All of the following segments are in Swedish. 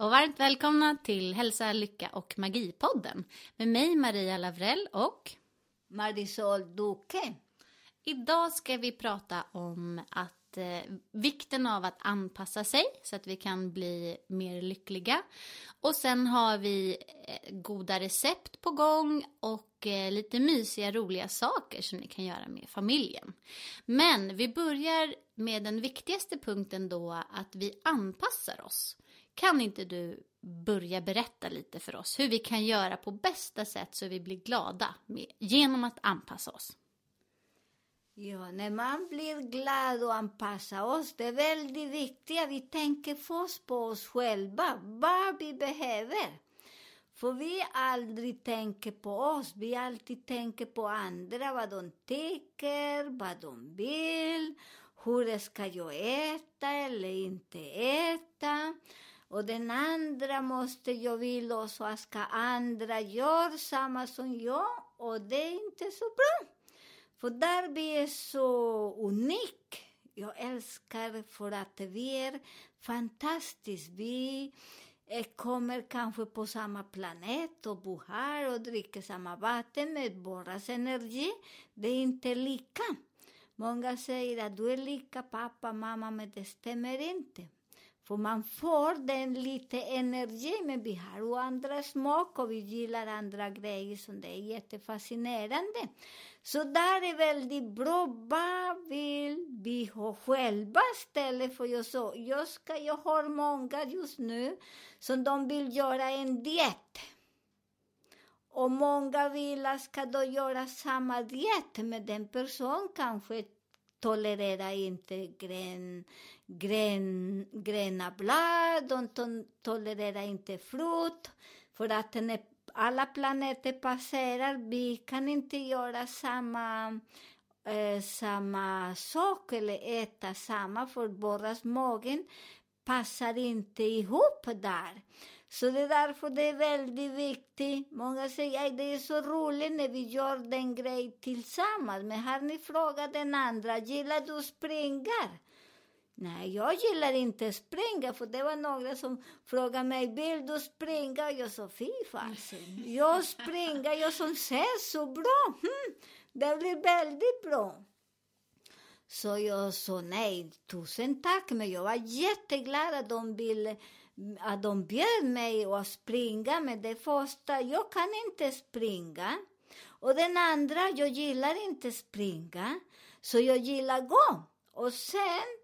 Och varmt välkomna till Hälsa, Lycka och Magipodden med mig Maria Lavrell och Marisol Duque. idag ska vi prata om att eh, vikten av att anpassa sig så att vi kan bli mer lyckliga. Och sen har vi eh, goda recept på gång och eh, lite mysiga roliga saker som ni kan göra med familjen. Men vi börjar med den viktigaste punkten då att vi anpassar oss. Kan inte du börja berätta lite för oss hur vi kan göra på bästa sätt så vi blir glada med, genom att anpassa oss? Ja, när man blir glad och anpassar oss, det är väldigt viktigt att vi tänker först på oss själva, vad vi behöver. För vi aldrig tänker på oss, vi alltid tänker på andra, vad de tycker, vad de vill, hur ska jag äta eller inte äta. Och den andra måste jag vilja och så ska andra göra samma som jag och det är inte så bra. För där vi är så unik. Jag älskar för att vi är fantastiska. Vi kommer kanske på samma planet och bor här och dricker samma vatten med våras energi. Det är inte lika. Många säger att du är lika pappa, mamma, men det stämmer inte. För man får den lite energi, men vi har ju andra smak och vi gillar andra grejer som det är jättefascinerande. Så där är väldigt bra, vad vill vi ha själva istället för jag så, jag ska, jag har många just nu som de vill göra en diet. Och många vill att ska då göra samma diet, men den person kanske tolererar inte grön, grön, gröna blad, de to tolererar inte frukt, för att när alla planeter passerar, vi kan inte göra samma, eh, samma sak eller äta samma, för våras magen passar inte ihop där. Så det är därför det är väldigt viktigt. Många säger att det är så roligt när vi gör den grejen tillsammans. Men har ni frågat den andra, gillar du springa? Nej, jag gillar inte springa, för det var några som frågade mig, vill du springa? Jag sa, fy fasen, jag springer, jag som ser så bra. Hmm, det blir väldigt bra. Så jag sa nej, tusen tack, men jag var jätteglad att de ville att de bjöd mig att springa, men det första, jag kan inte springa. Och den andra, jag gillar inte springa, så jag gillar gå. Och sen,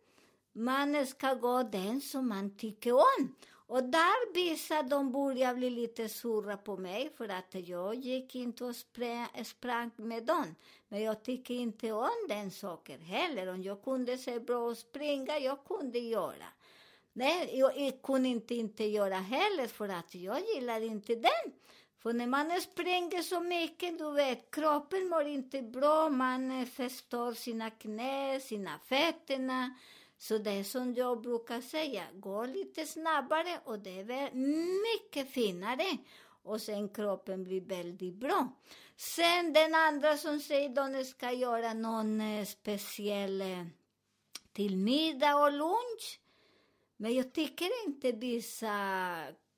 man ska gå den som man tycker om. Och där vissa de började bli lite sura på mig för att jag gick inte och sprang, sprang med dem. Men jag tycker inte om den saken heller. Om jag kunde se bra och springa, jag kunde göra. Nej, jag, jag kunde inte, inte göra heller för att jag gillar inte den. För när man springer så mycket, du vet, kroppen mår inte bra, man förstör sina knä, sina fötterna. Så det är som jag brukar säga, gå lite snabbare och det är mycket finare. Och sen kroppen blir väldigt bra. Sen den andra som säger att de ska göra någon eh, speciell eh, till middag och lunch. Men jag tycker inte vissa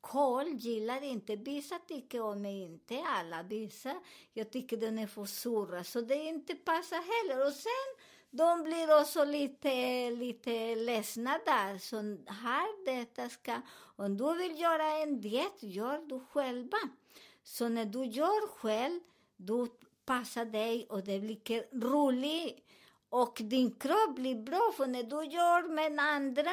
kol gillar inte, vissa tycker om mig inte, alla vissa. Jag tycker den är för surra, så det inte passar heller. Och sen de blir också lite, lite ledsna där. Så här, detta ska... Om du vill göra en diet, gör du själva. Så när du gör själv, du passar dig och det blir roligt. Och din kropp blir bra, för när du gör med andra,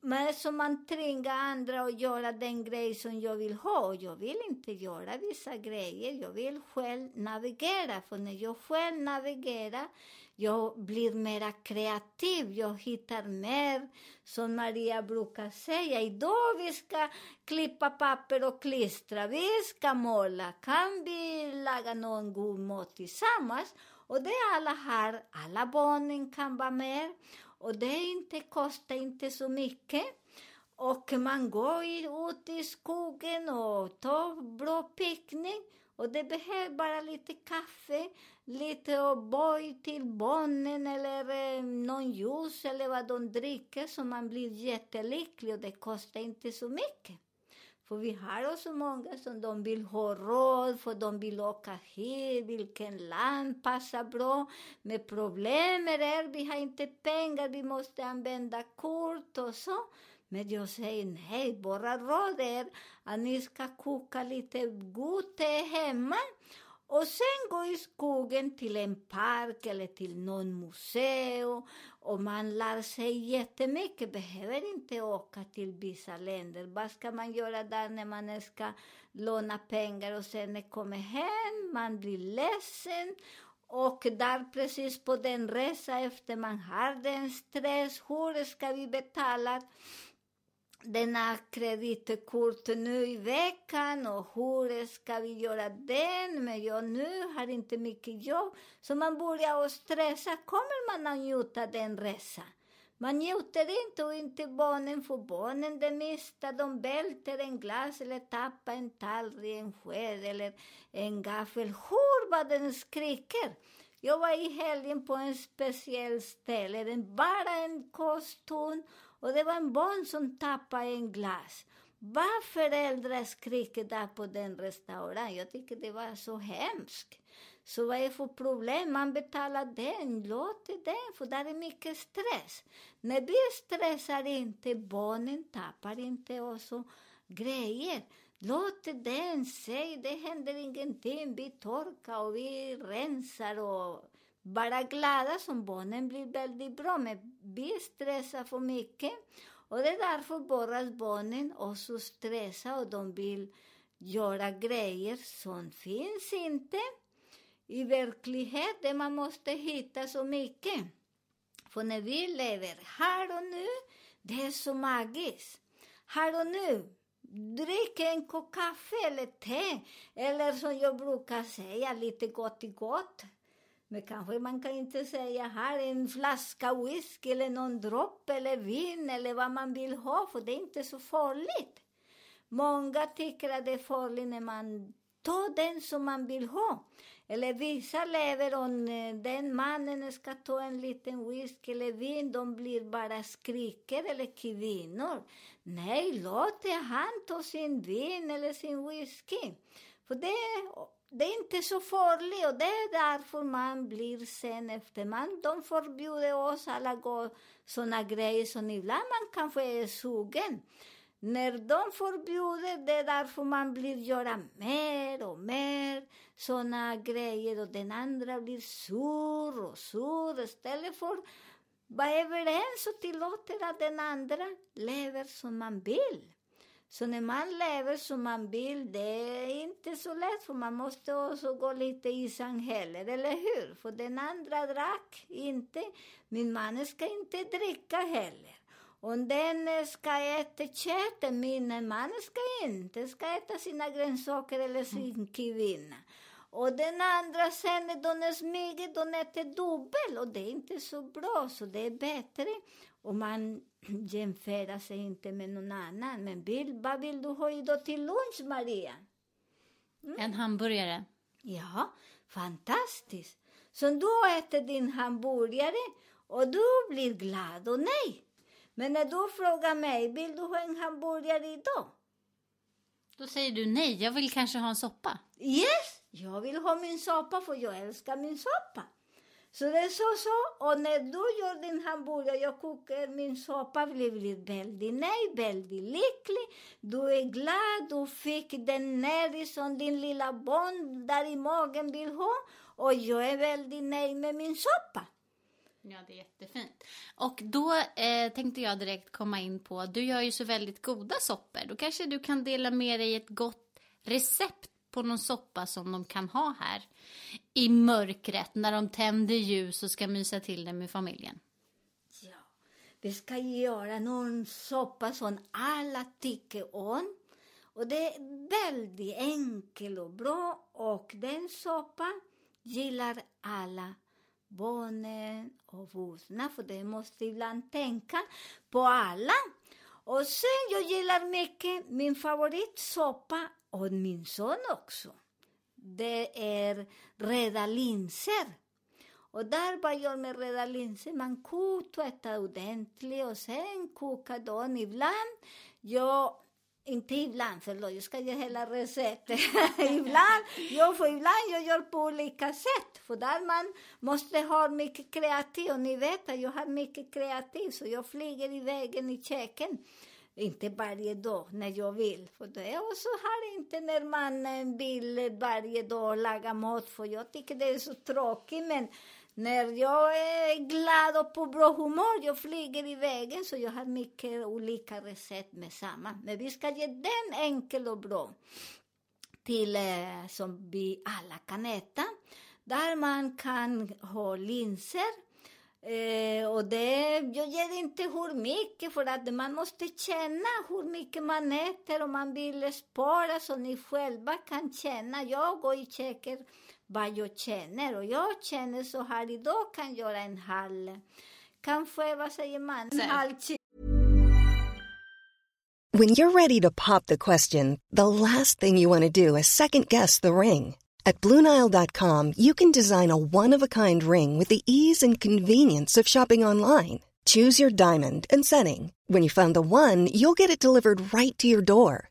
men som man tvingar andra att göra den grej som jag vill ha. Och jag vill inte göra vissa grejer. Jag vill själv navigera. För när jag själv navigerar, jag blir mera kreativ. Jag hittar mer, som Maria brukar säga. Idag vi ska klippa papper och klistra. Vi ska måla. Kan vi laga någon god mat tillsammans? Och det är alla här. Alla barnen kan vara med. Och det inte, kostar inte så mycket. Och man går ut i skogen och tar bra picknick. Och det behövs bara lite kaffe, lite O'boy till barnen eller eh, någon juice eller vad de dricker så man blir jättelycklig och det kostar inte så mycket. För vi har så många som de vill ha råd, för de vill åka hit, vilken land passar bra. Men problemet är vi har inte pengar, vi måste använda kort och så. Men jag säger nej, våra råd är att ni ska koka lite god te hemma och sen gå i skogen till en park eller till någon museum och man lär sig jättemycket, behöver inte åka till vissa länder. Vad ska man göra där när man ska låna pengar? Och sen när man kommer hem, man blir ledsen. Och där precis på den resa efter man har den stress, hur ska vi betala? Denna kreditkort nu i veckan och hur ska vi göra den? Men jag nu har inte mycket jobb. Så man börjar att stressa. Kommer man att njuta den resan? Man njuter inte och inte barnen får barnen det mesta. De välter en glas eller tappar en tallrik, en sked eller en gaffel. Hur vad den skriker! Jag var i helgen på en speciell ställe, den bara en kostton och det var en barn som tappade en glas. Vad föräldrar skriker där på den restaurangen? Jag tycker det var så hemskt. Så vad är det för problem? Man betalar den, låter den, för där är mycket stress. När vi stressar inte, barnen tappar inte också grejer. Låt den, säg det händer ingenting, vi torkar och vi rensar och bara glada som barnen blir väldigt bra, men vi stressar för mycket. Och det är därför borras barnen också stressar och de vill göra grejer som finns inte i verkligheten. Man måste hitta så mycket. För när vi lever här och nu, det är så magiskt. Här och nu, drick en kopp kaffe eller te. Eller som jag brukar säga, lite gott i gott. Men kanske man kan inte säga här en flaska whisky eller någon droppe eller vin eller vad man vill ha, för det är inte så farligt. Många tycker att det är farligt när man Ta den som man vill ha. Eller vissa lever om den mannen ska ta en liten whisky eller vin, de blir bara skriker eller kvinnor. Nej, låt han ta sin vin eller sin whisky. För det, det är inte så farligt och det är därför man blir sen efter man. De förbjuder oss alla gå såna grejer som ibland man kanske är sugen. När de förbjuder det är därför man blir göra mer och mer såna grejer och den andra blir sur och sur istället för att vara överens och tillåter att den andra lever som man vill. Så när man lever som man vill, det är inte så lätt för man måste också gå lite i samhället, eller hur? För den andra drack inte, min man ska inte dricka heller. Om den ska äta kött, min man ska inte ska äta sina grönsaker eller sin kvinna. Och den andra sen, de smyger, de äter dubbel och det är inte så bra, så det är bättre. Och man jämför sig inte med någon annan. Men vill, vad vill du ha idag till lunch, Maria? En hamburgare. Ja, fantastiskt. Så du äter din hamburgare och du blir glad och nej. Men när du frågar mig, vill du ha en hamburgare idag? Då säger du nej, jag vill kanske ha en soppa. Yes, jag vill ha min soppa för jag älskar min soppa. Så det är så så. Och när du gör din hamburgare, jag kokar min soppa, blir blir väldigt nöjd, väldigt lycklig. Du är glad, du fick den näring som din lilla barn där i magen vill ha. Och jag är väldigt nöjd med min soppa. Ja, det är jättefint. Och då eh, tänkte jag direkt komma in på, du gör ju så väldigt goda soppor. Då kanske du kan dela med dig ett gott recept på någon soppa som de kan ha här i mörkret när de tänder ljus och ska mysa till det med familjen. Ja, vi ska göra någon soppa som alla tycker om. Och det är väldigt enkel och bra och den soppan gillar alla barnen och vuxna för det måste ibland tänka på alla. Och sen jag gillar mycket min favoritsoppa och min son också. Det är röda linser. Och där vad gör med röda linser? Man kokar ordentligt och sen kokar de ibland. Jag, inte ibland, förlåt, jag ska ge hela receptet. ibland, jag får ibland jag gör på olika sätt. För där man måste ha mycket kreativ. Och ni vet att jag har mycket kreativ, så jag flyger iväg i köken. Inte varje dag när jag vill. För det och så har inte när man eh, vill varje dag laga mat. För jag tycker det är så tråkigt. Men när jag är glad och på bra humör, jag flyger iväg. Så jag har mycket olika recept med samma. Men vi ska ge den enkel och bra. Till eh, som vi alla kan äta. Där man kan ha linser. Eh, och det, jag ger inte hur mycket för att man måste känna hur mycket man äter och man vill spara så ni själva kan känna. Jag går i köket vad jag känner och jag känner så här idag kan jag göra en halv, kanske vad säger man, en halv. When you're ready to pop the question, the last thing you want to do is second guess the ring. At Bluenile.com, you can design a one of a kind ring with the ease and convenience of shopping online. Choose your diamond and setting. When you find the one, you'll get it delivered right to your door.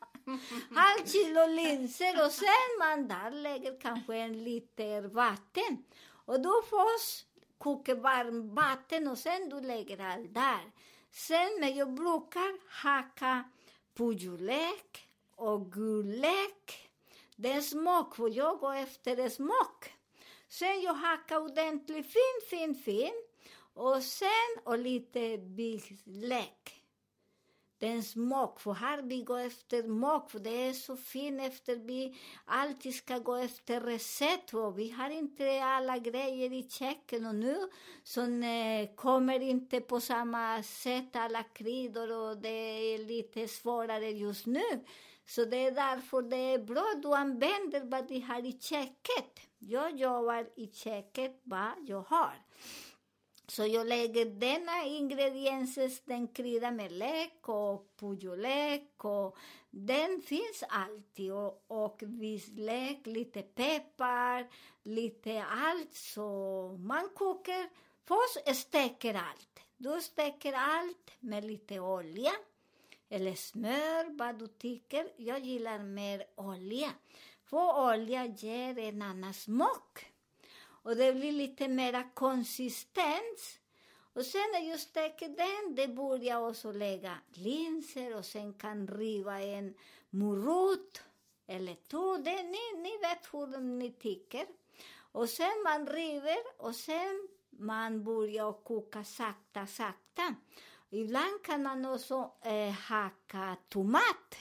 halv kilo linser och sen man där lägger kanske en liter vatten. Och då först kokar varmt vatten och sen du lägger allt där. Sen, men jag brukar hacka purjolök och gurlök. Det är smak, för jag går efter smak. Sen jag hackar ordentligt fin, fin, fin. Och sen och lite det är smak, för här vi går efter smak, för det är så fint efter vi alltid ska gå efter recept. Och vi har inte alla grejer i köket och nu som eh, kommer inte på samma sätt alla kryddor och det är lite svårare just nu. Så det är därför det är bra att du använder vad du har i köket. Jag jobbar i köket vad jag har. Så jag lägger denna ingredienser, den krydda med lök och purjolök och den finns alltid och, och vitlök, lite peppar, lite allt. Så man kokar, först steker allt. Du steker allt med lite olja eller smör, vad du tycker. Jag gillar mer olja. För olja ger en annan smak. Och det blir lite mera konsistens. Och sen när jag steker den, det börjar jag också lägga linser och sen kan riva en morot eller två. Det, ni, ni vet hur ni tycker. Och sen man river och sen man börjar koka sakta, sakta. Ibland kan man också eh, hacka tomat.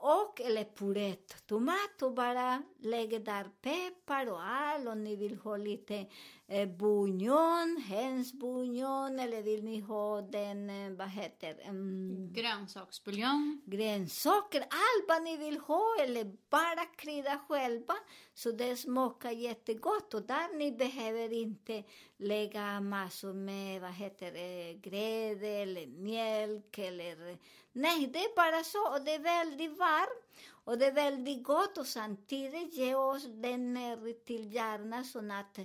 Och, eller puret tomat och bara lägga där peppar och allt. Om ni vill ha lite eh, bouillon, hönsbouillon, eller vill ni ha den, eh, vad heter mm, Grönsaksbuljong. grönsaker, allt vad ni vill ha eller bara krydda själva. Så det smakar jättegott och där ni behöver inte lägga massor med, vad heter det, grädde eller mjölk eller... Nej, det är bara så och det är väldigt varmt och det är väldigt gott och samtidigt ger oss den ner till hjärnan så att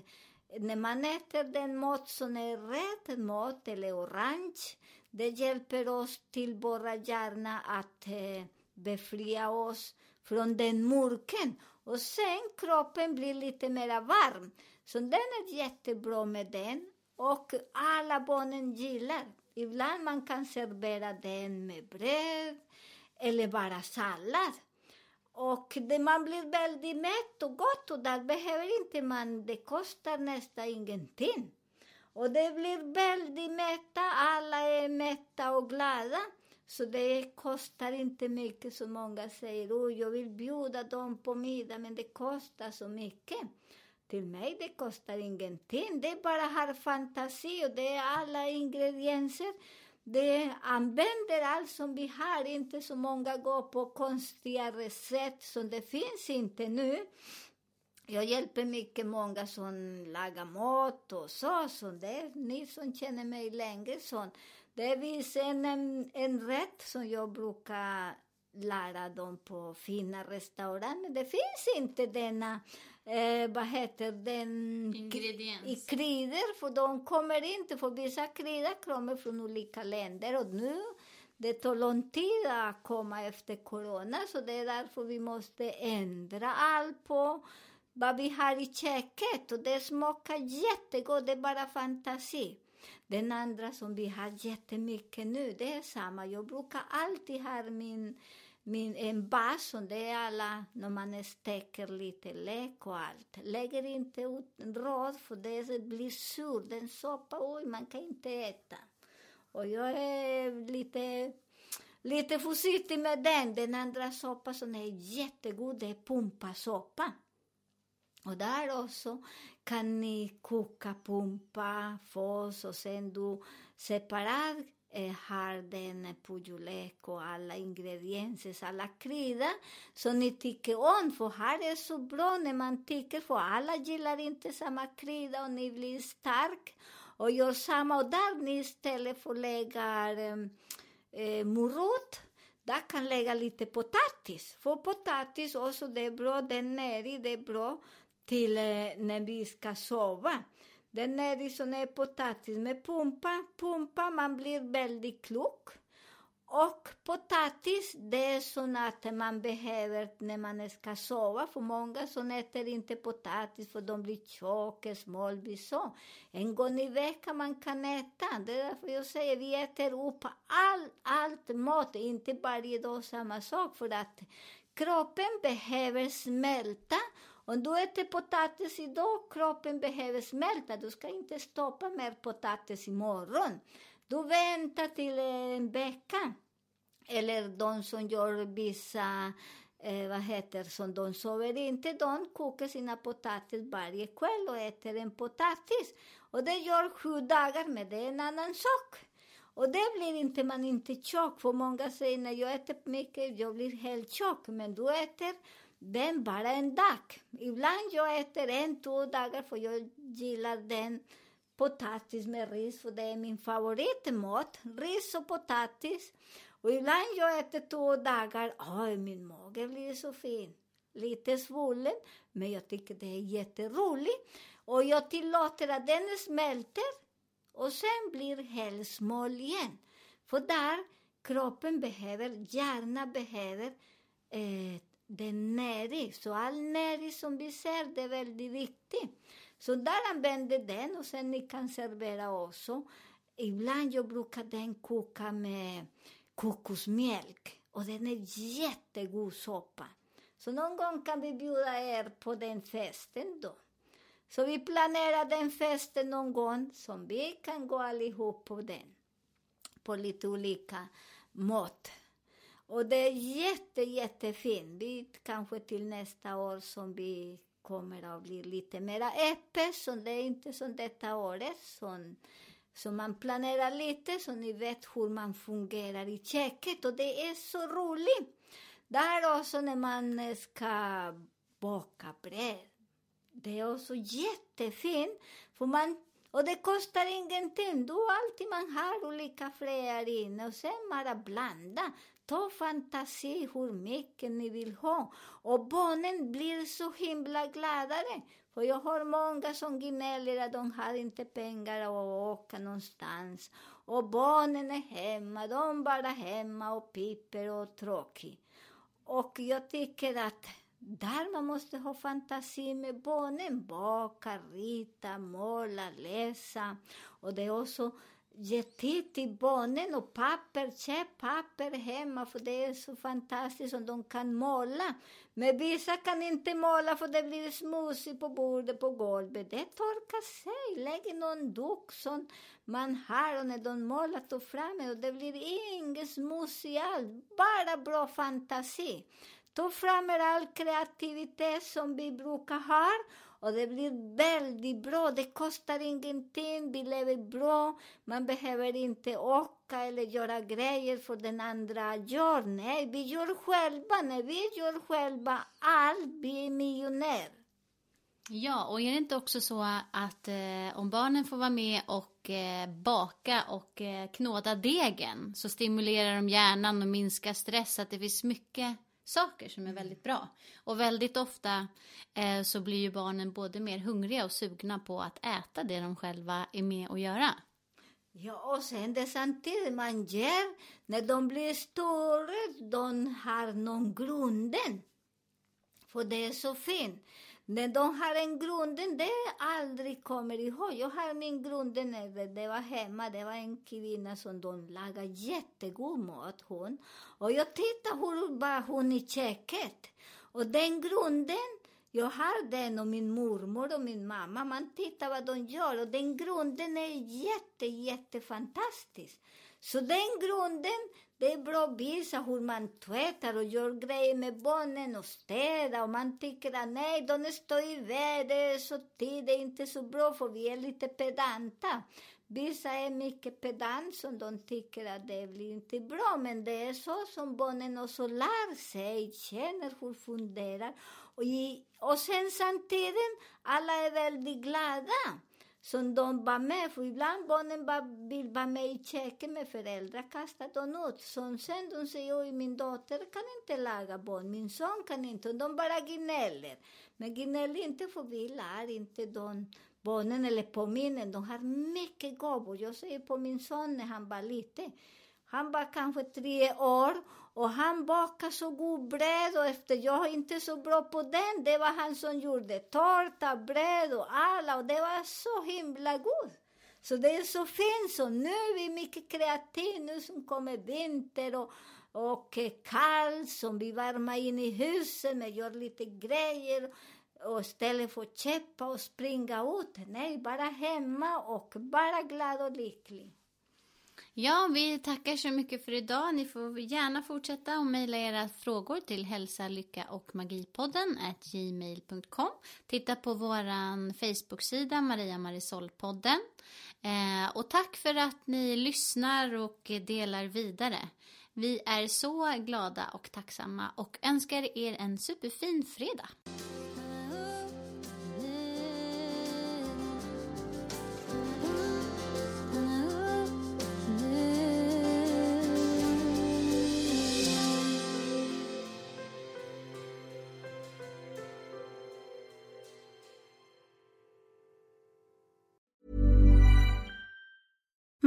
när man äter den mat som är rätt mat eller orange, det hjälper oss till våra hjärna att eh, befria oss från den mörken. Och sen kroppen blir lite mer varm. Så den är jättebra med den. Och alla barnen gillar. Ibland man kan servera den med bröd eller bara sallad. Och det, man blir väldigt mätt och gott och där behöver inte man, det kostar nästan ingenting. Och det blir väldigt mätta, alla är mätta och glada. Så det kostar inte mycket som många säger, oh, jag vill bjuda dem på middag men det kostar så mycket. Till mig det kostar ingenting, det är bara har fantasi och det är alla ingredienser. Det använder allt som vi har, inte så många går på konstiga recept som det finns inte nu. Jag hjälper mycket många som lagar mat och så, så det ni som känner mig längre så. Det finns en, en, en rätt som jag brukar lära dem på fina restauranger. Det finns inte denna, eh, vad heter den? Ingrediens. I kryddor, för de kommer inte, för vissa kryddor kommer från olika länder och nu det tar lång tid att komma efter corona, så det är därför vi måste ändra allt på vad vi har i köket och det smakar jättegott, det är bara fantasi. Den andra som vi har jättemycket nu, det är samma. Jag brukar alltid ha min, min, en bas, som det är alla när man steker lite lök och allt. Lägger inte ut råd för det blir sur, den soppa, oj, man kan inte äta. Och jag är lite, lite försiktig med den. Den andra soppan som är jättegod, det är pumpasoppa. Och där också kan ni koka pumpa, fås och sen du separat eh, har den purjolök och alla ingredienser, alla kryddor som ni tycker om. För här är så bra när man tycker, för alla gillar inte samma krydda och ni blir stark och gör samma. Och där ni istället för lägga eh, morot, där kan lägga lite potatis. För potatis också, det är bra, den är det är bra till eh, när vi ska sova. Den är i sån här potatis med pumpa, pumpa, man blir väldigt klok. Och potatis, det är sånt att man behöver när man ska sova. För många som äter inte potatis för de blir tjocka, smålvis så. En gång i veckan man kan äta. Det är därför jag säger vi äter upp all, allt mat, inte varje dag samma sak. För att kroppen behöver smälta om du äter potatis idag, kroppen behöver smälta. Du ska inte stoppa mer potatis imorgon. Du väntar till eh, en vecka. Eller de som gör vissa, eh, vad heter som de sover inte, de kokar sina potatis varje kväll och äter en potatis. Och det gör sju dagar, men det är en annan sak. Och det blir inte man inte tjock, för många säger när jag äter mycket, jag blir helt tjock, men du äter den bara en dag. Ibland jag äter en, två dagar för jag gillar den potatis med ris för det är min favoritmat. Ris och potatis. Och ibland jag äter två dagar, oj min mage blir så fin. Lite svullen, men jag tycker det är jätteroligt. Och jag tillåter att den smälter och sen blir helt igen. För där kroppen behöver, hjärnan behöver eh, den näring. Så all näring som vi ser, det är väldigt viktigt. Så där använder den och sen ni kan servera också. Ibland jag brukar den koka med kokosmjölk och den är jättegod soppa. Så någon gång kan vi bjuda er på den festen då. Så vi planerar den festen någon gång som vi kan gå allihop på den. På lite olika mat. Och det är jätte, jättefint. Vi kanske till nästa år som vi kommer att bli lite mer öppet, så det är inte som detta året. Som, så man planerar lite så ni vet hur man fungerar i köket och det är så roligt. Där också när man ska baka bröd. Det är också jättefint, för man, och det kostar ingenting. Du alltid man har olika fröer inne och sen bara blanda. Ta fantasi hur mycket ni vill ha. Och barnen blir så himla gladare. För jag har många som gnäller att de har inte pengar att åka någonstans. Och barnen är hemma, de är bara hemma och piper och tråkig. Och jag tycker att där man måste ha fantasi med barnen. Baka, rita, måla, läsa. Och det är också ge tid till barnen och papper. Köp papper hemma för det är så fantastiskt om de kan måla. Men vissa kan inte måla för det blir smutsigt på bordet, på golvet. Det torkar sig. Lägg någon duk som man har och när de målar, ta fram det och det blir inget smutsigt allt. Bara bra fantasi. Ta fram er all kreativitet som vi brukar ha och det blir väldigt bra. Det kostar ingenting, vi lever bra. Man behöver inte åka eller göra grejer för den andra gör. Nej, vi gör själva. När vi gör själva allt, vi är miljonärer. Ja, och är det inte också så att eh, om barnen får vara med och eh, baka och eh, knåda degen så stimulerar de hjärnan och minskar stress, att det finns mycket saker som är väldigt bra. Och väldigt ofta eh, så blir ju barnen både mer hungriga och sugna på att äta det de själva är med och göra. Ja, och sen det samtidigt man ger, när de blir stora, de har någon grunden. För det är så fint. Men de har en grunden, det aldrig kommer ihåg. Jag har min grunden, det var hemma, det var en kvinna som de lagade jättegod mat, hon. Och jag tittade hur var hon i köket. Och den grunden, jag har den och min mormor och min mamma. Man tittar vad de gör och den grunden är jätte, jättefantastisk. Så den grunden, det är bra att visa hur man tvättar och gör grejer med barnen och städar och man tycker att nej, de står i väder så tid, det är inte så bra för vi är lite pedanta. Vissa är mycket pedant som de tycker att det blir inte bra, men det är så som barnen också lär sig, känner hur funderar. Och, i, och sen samtidigt, alla är väldigt glada som de var med, för ibland barnen bara vill vara med i köket med föräldrar, kastar de ut. Så sen de säger, oj min dotter kan inte laga barn, min son kan inte, och de bara gnäller. Men gnäll inte för vi lär inte de barnen eller påminner, de har mycket gåvor. Jag säger på min son när han var liten, han var kanske tre år och han bakade så god bröd och efter jag är inte så bra på den, det var han som gjorde tårta, bröd och alla och det var så himla god. Så det är så fint så nu är vi mycket kreativa nu som kommer vinter och, och kallt som vi värmer in i huset men gör lite grejer och istället för att käppa och springa ut, nej, bara hemma och bara glad och lycklig. Ja, vi tackar så mycket för idag. Ni får gärna fortsätta och mejla era frågor till hälsa, lycka och magipodden gmail.com. Titta på vår Facebook-sida Maria Marisol-podden. Eh, och tack för att ni lyssnar och delar vidare. Vi är så glada och tacksamma och önskar er en superfin fredag.